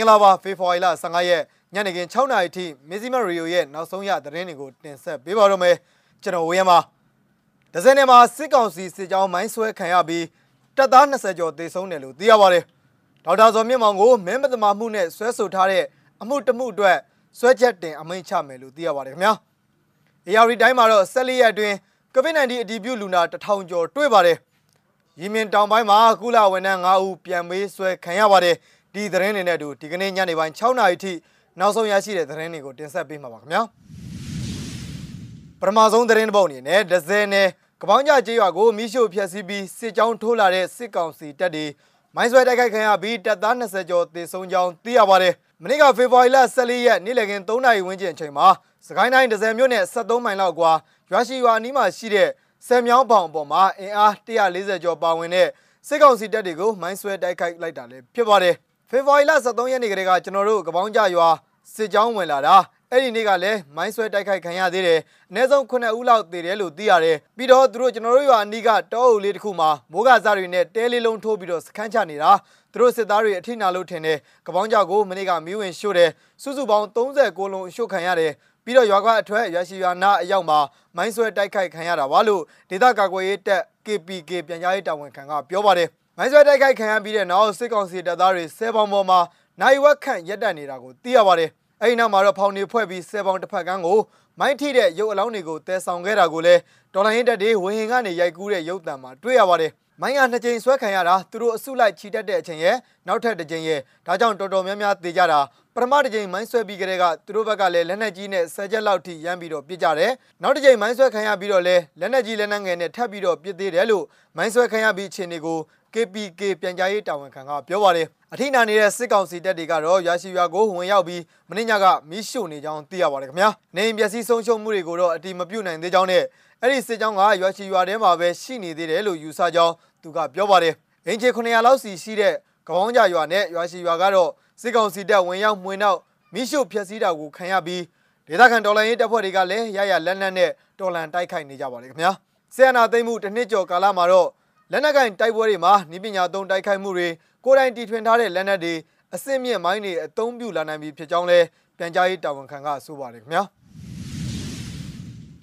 င်္ဂလာပါဖေဖော်ဝါရီလ15ရက်ညနေခင်း6နာရီထိမဇီမရီယိုရဲ့နောက်ဆုံးရသတင်းတွေကိုတင်ဆက်ပေးပါတော့မယ်ကျွန်တော်ဝေယံပါဒဇယ်နယ်မှာစစ်ကောင်စီစစ်ကြောင်းမိုင်းဆွဲခံရပြီးတပ်သား20ကျော်သေဆုံးတယ်လို့သိရပါတယ်ဒေါက်တာဇော်မြင့်မောင်ကိုမင်းမတမာမှုနဲ့ဆွဲဆိုထားတဲ့အမှုတစ်မှုအတွက်ဆွဲချက်တင်အမိန့်ချမယ်လို့သိရပါတယ်ခင်ဗျာ AR တိုင်းမှာတော့14ရက်အတွင်း COVID-19 အတည်ပြုလူနာ1000ကျော်တွေ့ပါတယ်ရီမင်တောင်ပိုင်းမှာကုလဝန်ထမ်း9ဦးပြန်မေးဆွဲခံရပါတယ် ဒီသတင်းတွေနဲ့အတူဒီကနေ့ညနေပိုင်း6နာရီထိနောက်ဆုံးရရှိတဲ့သတင်းတွေကိုတင်ဆက်ပေးမှာပါခင်ဗျာပထမဆုံးသတင်းတစ်ပုဒ်အနေနဲ့ဒဇယ်နယ်ကပောင်းကြကျေးရွာကိုမိရှို့ဖျက်ဆီးပြီးစစ်ကြောင်းထိုးလာတဲ့စစ်ကောင်စီတပ်တွေမိုင်းဆွဲတိုက်ခိုက်ခံရပြီးတပ်သား20ကျော်သေဆုံးကြောင်းသိရပါတယ်မနေ့ကဖေဖော်ဝါရီလ14ရက်နေ့လည်ခင်း3နာရီဝန်းကျင်အချိန်မှာစကိုင်းတိုင်းဒဇယ်မြို့နယ်73မိုင်လောက်ကွာရွာရှိရွာအနီးမှာရှိတဲ့ဆယ်မြောင်းပေါင်ပေါ်မှာအင်အား140ကျော်ပါဝင်တဲ့စစ်ကောင်စီတပ်တွေကိုမိုင်းဆွဲတိုက်ခိုက်လိုက်တာလည်းဖြစ်ပါတယ် ဖေဖော်ဝါရီလ23ရက်နေ့ကတည်းကကျွန်တော်တို့ကပောင်းကြရွာစစ်ကြောင်းဝင်လာတာအဲ့ဒီနေ့ကလည်းမိုင်းဆွဲတိုက်ခိုက်ခံရသေးတယ်အနည်းဆုံး9ဦးလောက်သေတယ်လို့သိရတယ်ပြီးတော့သူတို့ကျွန်တော်တို့ရွာအနီးကတောအုပ်လေးတစ်ခုမှာမိုးကစားတွေနဲ့တဲလေးလုံးထိုးပြီးတော့စခန်းချနေတာသူတို့စစ်သားတွေအထိနာလို့ထင်တယ်ကပောင်းကြောက်ကိုမနေ့ကမီးဝင်ရှို့တယ်စုစုပေါင်း39လုံးရှို့ခံရတယ်ပြီးတော့ရွာကအထွတ်ရွာရှိရွာနာအရောက်မှာမိုင်းဆွဲတိုက်ခိုက်ခံရတာပါလို့ဒေသကာကွယ်ရေးတပ် KPK ပြန်ကြားရေးတာဝန်ခံကပြောပါတယ် မိုင်းဆွဲတိုက်ခိုက်ခံရပြီးတဲ့နောက်စစ်ကောင်စီတပ်သားတွေဆဲပေါင်ပေါ်မှာနိုင်ဝက်ခန့်ရက်တက်နေတာကိုသိရပါတယ်အဲ့ဒီနောက်မှာတော့ဖောင်နေဖွဲ့ပြီးဆဲပေါင်တစ်ဖက်ကန်းကိုမိုင်းထိတဲ့ရုပ်အလောင်းတွေကိုတဲဆောင်ခဲ့တာကိုလည်းဒေါ်လာရင်းတက်တွေဝင်းဟင်ကနေရိုက်ကူးတဲ့ရုပ်တံမှာတွေ့ရပါတယ် မိုင်းကနှစ်ကြိမ်ဆွဲခံရတာသူတို့အစုလိုက်ချီတက်တဲ့အချိန်ရဲ့နောက်ထပ်တစ်ကြိမ်ရဲ့ဒါကြောင့်တော်တော်များများသေကြတာပထမတစ်ကြိမ်မိုင်းဆွဲပြီးကြတဲ့ကသူတို့ဘက်ကလည်းလက်နက်ကြီးနဲ့ဆယ်ချက်လောက်ထိရမ်းပြီးတော့ပြစ်ကြတယ်နောက်တစ်ကြိမ်မိုင်းဆွဲခံရပြီးတော့လည်းလက်နက်ကြီးလက်နက်ငယ်နဲ့ထပ်ပြီးတော့ပြစ်သေးတယ်လို့မိုင်းဆွဲခံရပြီးအခြေအနေကို KPK ပြန်ကြားရေးတာဝန်ခံကပြောပါတယ်အထိနာနေတဲ့စစ်ကောင်စီတပ်တွေကတော့ရရှိရွာကိုဝင်ရောက်ပြီးမင်းညကမီးရှို့နေကြောင်းသိရပါတယ်ခင်ဗျာနေအိမ်ပျက်စီးဆုံးရှုံးမှုတွေကိုတော့အတိမပြုတ်နိုင်သေးကြောင်းနဲ့ အဲ့ဒီစစ်ကြောင်းကရွာရှိရွာထဲမှာပဲရှိနေသေးတယ်လို့ယူဆကြောင်းသူကပြောပါတယ်အင်ဂျီ900လောက်စီရှိတဲ့ကပောင်းကြရွာနဲ့ရွာရှိရွာကတော့စစ်ကောင်စီတပ်ဝင်ရောက်မှွေနောက်မိရှုဖျက်ဆီးတာကိုခံရပြီးဒေသခံတော်လှန်ရေးတပ်ဖွဲ့တွေကလည်းရရလက်နက်နဲ့တော်လှန်တိုက်ခိုက်နေကြပါတယ်ခင်ဗျာဆီယနာသိမ့်မှုတစ်နှစ်ကျော်ကာလမှာတော့လက်နက်ကင်တိုက်ပွဲတွေမှာနိပညာသုံးတိုက်ခိုက်မှုတွေကိုယ်တိုင်တီထွင်ထားတဲ့လက်နက်တွေအစစ်မြင့်မိုင်းတွေအသုံးပြုလာနိုင်ပြီဖြစ်ကြောင်းလဲပြန်ကြားရေးတာဝန်ခံကဆိုပါတယ်ခင်ဗျာ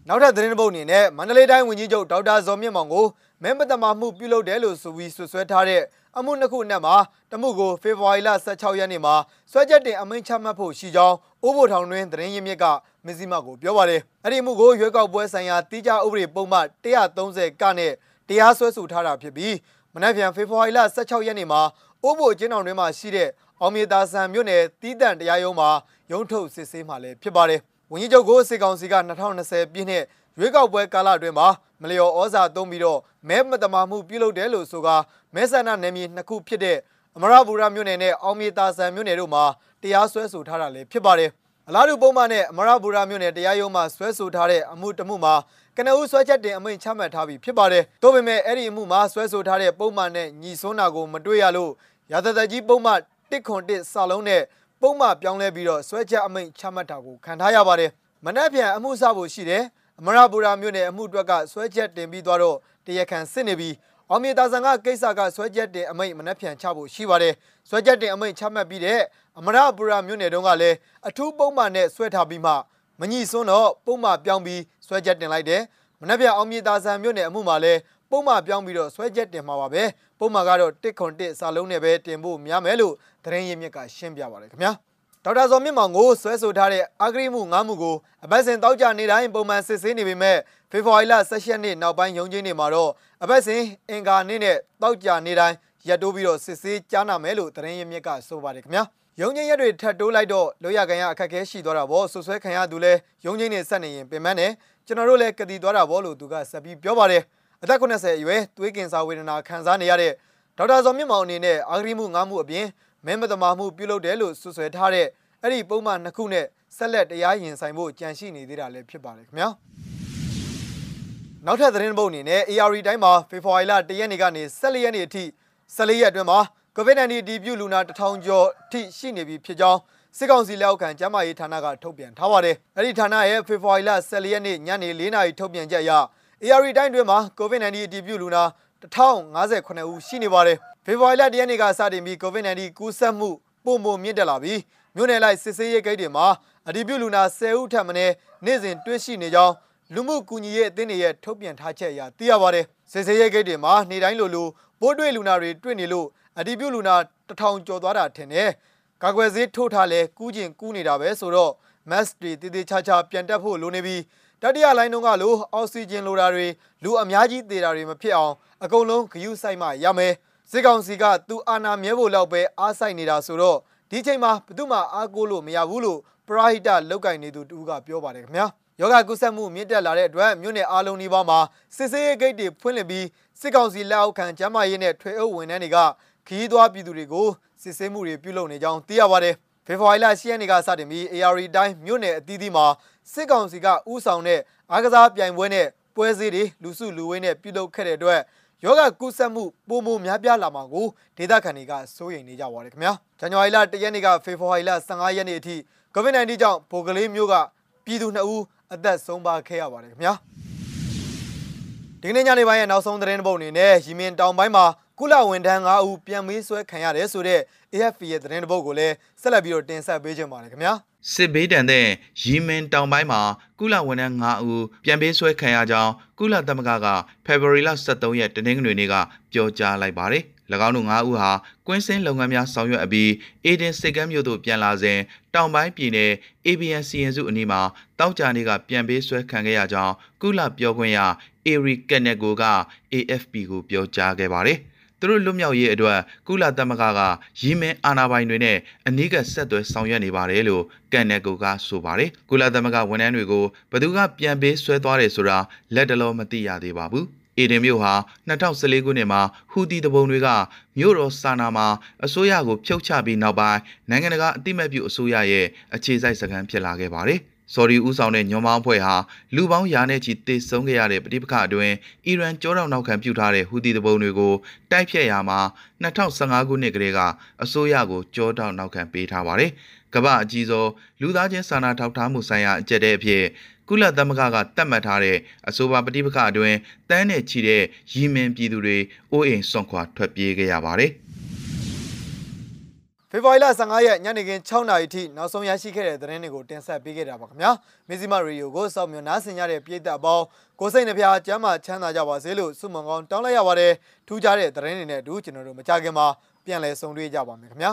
နောက်ထပ်သတင်းတစ်ပုဒ်အနေနဲ့မန္တလေးတိုင်းဝန်ကြီးချုပ်ဒေါက်တာဇော်မြင့်မောင်ကိုမဲမတမာမှုပြုလုပ်တယ်လို့ဆိုပြီးဆွဆွဲထားတဲ့အမှုနှစ်ခုအနက်မှာတမှုကိုဖေဖော်ဝါရီလ16ရက်နေ့မှာဆွဲချက်တင်အမိန့်ချမှတ်ဖို့ရှိကြောင်းအိုးဘိုထောင်တွင်သတင်းရင်းမြစ်ကမဇီမကိုပြောပါတယ်အဲ့ဒီမှုကိုရွေးကောက်ပွဲဆိုင်ရာတိကျဥပဒေပုံမှန်130ကနဲ့တရားစွဲဆိုထားတာဖြစ်ပြီးမနက်ဖြန်ဖေဖော်ဝါရီလ16ရက်နေ့မှာအိုးဘိုကျင်းတော်တွင်မှရှိတဲ့အောင်မြေသာဆန်မြို့နယ်တီးတန့်တရားရုံးမှာရုံးထုတ်စစ်ဆေးမှလည်းဖြစ်ပါတယ် ဝန်ကြီးချုပ်ကိုစစ်ကောင်စီက2020ပြည့်နှစ်ရွေးကောက်ပွဲကာလအတွင်းမှာမလျော်ဩဇာသုံးပြီးတော့မဲမတမာမှုပြုလုပ်တယ်လို့ဆိုကမဲဆန္ဒနယ်မြေနှစ်ခုဖြစ်တဲ့အမရဘူရမြို့နယ်နဲ့အောင်မြေတာဆန်မြို့နယ်တို့မှာတရားစွဲဆိုထားတာလည်းဖြစ်ပါတယ်အလားတူပုံမှန်နဲ့အမရဘူရမြို့နယ်တရားရုံးမှာဆွဲဆိုထားတဲ့အမှုတမှုမှာကနဦးဆွဲချက်တင်အမိန့်ချမှတ်ထားပြီးဖြစ်ပါတယ်။သို့ပေမဲ့အဲ့ဒီအမှုမှာဆွဲဆိုထားတဲ့ပုံမှန်နဲ့ညီစွန်းတာကိုမတွေ့ရလို့ရာဇသက်ကြီးပုံမှန်101စာလုံးနဲ့ ပုံမှန်ပြောင်းလဲပြီးတော့ဆွဲချက်အမိန့်ချမှတ်တာကိုခံထားရပါတယ်။မနက်ဖြန်အမှုစဖို့ရှိတယ်။အမရဘူရာမြို့နယ်အမှုအတွက်ကဆွဲချက်တင်ပြီးသွားတော့တရားခံစစ်နေပြီးအောင်မြေတာဆန်ကကိစ္စကဆွဲချက်တင်အမိန့်မနှက်ဖြန်ချဖို့ရှိပါတယ်။ဆွဲချက်တင်အမိန့်ချမှတ်ပြီးတဲ့အမရဘူရာမြို့နယ်တုန်းကလည်းအထူးပုံမှန်နဲ့ဆွဲထားပြီးမှမညီစွန်းတော့ပုံမှန်ပြောင်းပြီးဆွဲချက်တင်လိုက်တယ်။ မနှက်ဖြန်အောင်မြေတာဆန်မြို့နယ်အမှုမှာလည်းပုံမှန်ပြောင်းပြီးတော့ဆွဲချက်တင်မှာပါပဲ။ပုံမှန်ကတော့တစ်ခွန်တစ်စာလုံးနဲ့ပဲတင်ဖို့များမယ်လို့သတင်းရင်းမြစ်ကရှင်းပြပါတယ်ခင်ဗျာ။ဒေါက်တာဇော်မြင့်မောင်ကိုဆွဲဆိုထားတဲ့အဂရိမှုငါးမှုကိုအပတ်စဉ်တောက်ကြနေတိုင်းပုံမှန်စစ်ဆေးနေပေမဲ့ဖေဖော်ဝါရီလ16ရက်နေ့နောက်ပိုင်းရုံးချင်းတွေမှာတော့အပတ်စဉ်အင်ကာနေ့နဲ့တောက်ကြနေတိုင်းရက်တိုးပြီးတော့စစ်ဆေးကြားနာမယ်လို့သတင်းရင်းမြစ်ကဆိုပါတယ်ခင်ဗျာရုံချင်းရက်တွေထပ်တိုးလိုက်တော့လိုရကန်ရအခက်ခဲရှိသွားတာပေါ့ဆွဆွဲခံရသူလဲရုံချင်းနေဆက်နေရင်ပင်မနဲ့ ကျွန်တော်တို့လည်းကတိသွားတာပေါ့လို့သူကဆက်ပြီးပြောပါတယ်အသက်80အရွယ်သွေးကင်ဆာဝေဒနာခံစားနေရတဲ့ဒေါက်တာဇော်မြင့်မောင်အနေနဲ့အာဂရိမှုငါးမှုအပြင်မဲမတမာမှုပြုလုပ်တယ်လို့ဆွဆွဲထားတဲ့အဲ့ဒီပုံမှန်နှစ်ခုနဲ့ဆက်လက်တရားရင်ဆိုင်ဖို့ကြံရှိနေသေးတာလည်းဖြစ်ပါတယ်ခင်ဗျာနောက်ထပ်သတင်းပုတ်အနေနဲ့ AR တိုင်းမှာဖေဖော်ဝါရီလ1ရက်နေ့ကနေ14ရက်နေ့အထိ14ရက်အတွင်းမှာ COVID-19 ဒီပြုလူနာ1000ကျော်ထိရှိနေပြီဖြစ်ကြောင်း စစ်ကောင်စီလက်အောက်ခံကျန်းမာရေးဌာနကထုတ်ပြန်ထားပါတယ်။အဲ့ဒီဌာနရဲ့ဖေဖော်ဝါရီလ14ရက်နေ့ညနေ4နာရီထုတ်ပြန်ချက်အရ AR တိုင်းတွင်မှာ COVID-19 အတည်ပြုလူနာ1058ဦးရှိနေပါတယ်။ဖေဖော်ဝါရီလ1ရက်နေ့ကစတင်ပြီး COVID-19 ကူးစက်မှုပုံပုံမြင့်တက်လာပြီးမြို့နယ်လိုက်စစ်ဆေးရေးဂိတ်တွေမှာအဒီပြုလူနာ10ဦးထပ်မံနေ့စဉ်တွေ့ရှိနေကြောင်းလူမှုကူညီရေးအသင်းတွေရဲ့ထုတ်ပြန်ထားချက်အရသိရပါတယ်စစ်ဆေးရေးဂိတ်တွေမှာနေတိုင်းလိုလိုပိုးတွေ့လူနာတွေတွေ့နေလို့အဒီပြုလူနာတစ်ထောင်ကျော်သွားတာထင်တယ် ကာကွယ်ဆေးထိုးထားလဲကူးကျင်ကူးနေတာပဲဆိုတော့ mask တွေတည်တည်ချာချာပြန်တက်ဖို့လိုနေပြီးတတိယလိုင်းတုန်းကလိုအောက်ဆီဂျင်လိုတာတွေလူအများကြီးသေတာတွေမဖြစ်အောင်အကုန်လုံးဂရုစိုက်မှရမယ်စစ်ကောင်စီကသူအာဏာမြဲဖို့လောက်ပဲအားစိုက်နေတာဆိုတော့ဒီချိန်မှာဘယ်သူမှအားကိုးလို့မရဘူးလို့ပရာဟိတလောက်ကင်နေသူတူကပြောပါတယ်ခင်ဗျာယောဂကုသမှုမြင့်တက်လာတဲ့အတွက်မြို့နယ်အားလုံးဒီပါမှာစစ်စေးရေးဂိတ်တွေဖွင့်လှစ်ပြီးစစ်ကောင်စီလက်အောက်ခံကျမ်းမာရေးနဲ့ထွေအုပ်ဝန်ထမ်းတွေက ခီးသွွားပြည်သူတွေကိုစစ်ဆေးမှုတွေပြုလုပ်နေကြောင်းသိရပါတယ်ဖေဖော်ဝါရီလ10ရက်နေ့ကစတင်ပြီး AR တိုင်းမြို့နယ်အသီးသီးမှာစစ်ကောင်စီကဥဆောင်တဲ့အားကစားပြိုင်ပွဲနဲ့ပွဲစည်းတွေလူစုလူဝေးနဲ့ပြုလုပ်ခဲ့တဲ့အတွက်ယောဂကုသမှုပုံမများပြားလာမှာကိုဒေသခံတွေကစိုးရိမ်နေကြပါတယ်ခင်ဗျာဇန်နဝါရီလ1ရက်နေ့ကဖေဖော်ဝါရီလ15ရက်နေ့အထိ COVID-19 ကြောင့်ဗိုလ်ကလေးမျိုးကပြည်သူ2ဦးအသက်ဆုံးပါခဲ့ရပါတယ်ခင်ဗျာဒီကနေ့ညနေပိုင်းရဲ့နောက်ဆုံးသတင်းတစ်ပုဒ်အနေနဲ့ရီမင်တောင်ပိုင်းမှာ ကုလဝန်ထမ်း9ဦးပြန်မေးဆွဲခံရတယ်ဆိုတဲ့ AFP ရဲ့သတင်းတစ်ပုဒ်ကိုလည်းဆက်လက်ပြီးတော့တင်ဆက်ပေးကြပါမယ်ခင်ဗျာစစ်ဘေးတန်တဲ့ရီမင်တောင်ပိုင်းမှာကုလဝန်ထမ်း9ဦးပြန်ပေးဆွဲခံရကြောင်းကုလသမဂ္ဂကဖေဖော်ဝါရီလ23ရက်တနင်္ဂနွေနေ့ကပြောကြားလိုက်ပါတယ်။၎င်းတို့9ဦးဟာကွင်းစင်းလုပ်ငန်းများဆောင်ရွက်အပြီးအေဒင်စိတ်ကမ်းမြို့သို့ပြန်လာစဉ်တောင်ပိုင်းပြည်နယ် ABN စီရင်စုအနီးမှာတောက်ကြနေကပြန်ပေးဆွဲခံခဲ့ရကြောင်းကုလပြောခွင့်ရအေရီကက်နက်ကိုက AFP ကိုပြောကြားခဲ့ပါတယ်။ သူတို့လွတ်မြောက်ရေးအတွက်ကုလသမဂ္ဂကရီမင်းအာဏာပိုင်တွေနဲ့အနီးကပ်ဆက်သွယ်ဆောင်ရွက်နေပါတယ်လို့ကန်နက်ကိုကဆိုပါတယ်ကုလသမဂ္ဂဝန်ထမ်းတွေကိုဘယ်သူကပြန်ပေးဆွဲသွားတယ်ဆိုတာလက်တလုံးမသိရသေးပါဘူးအေဒင်မြို့ဟာ2014ခုနှစ်မှာဟူတီတပုံတွေကမြို့တော်ဆာနာမှာအစိုးရကိုဖျောက်ချပြီးနောက်ပိုင်းနိုင်ငံတကာအတိမတ်ပြုအစိုးရရဲ့အခြေစိုက်စခန်းဖြစ်လာခဲ့ပါတယ်။ ဆော်ဒီဦးဆောင်တဲ့ညွန်မောင်းအဖွဲ့ဟာလူပေါင်းရာနဲ့ချီတေဆုံးခဲ့ရတဲ့ပဋိပက္ခအတွင်းအီရန်ကြောတောင်နောက်ခံပြုထားတဲ့ဟူသီတပုံတွေကိုတိုက်ဖြတ်ရာမှာ2015ခုနှစ်ကတည်းကအစိုးရကိုကြောတောင်နောက်ခံပေးထားပါတယ်။ကမ္ဘာအကြီးဆုံးလူသားချင်းစာနာထောက်ထားမှုဆိုင်ရာအကြက်တဲ့အဖြစ်ကုလသမဂ္ဂကတတ်မှတ်ထားတဲ့အဆိုပါပဋိပက္ခအတွင်းတန်းနဲ့ချီတဲ့ရီမင်ပြည်သူတွေအိုးအိမ်စွန့်ခွာထွက်ပြေးခဲ့ရပါတယ်။ ဖေဖော်ဝါရီလ15ရက်ညနေခင်း6နာရီထိနောက်ဆုံးရရှိခဲ့တဲ့သတင်းတွေကိုတင်ဆက်ပေးခဲ့တာပါခင်ဗျာမီဇီမာရေဒီယိုကိုစောင့်မျှော်နားဆင်ကြတဲ့ပြည်သက်အပေါင်းကိုစိတ်နှပြကျမ်းမာချမ်းသာကြပါစေလို့ဆုမွန်ကောင်းတောင်းလိုက်ရပါတယ်ထူးခြားတဲ့သတင်းတွေနဲ့အတူကျွန်တော်တို့မကြခင်မှာပြန်လည်ဆုံတွေ့ကြပါမယ်ခင်ဗျာ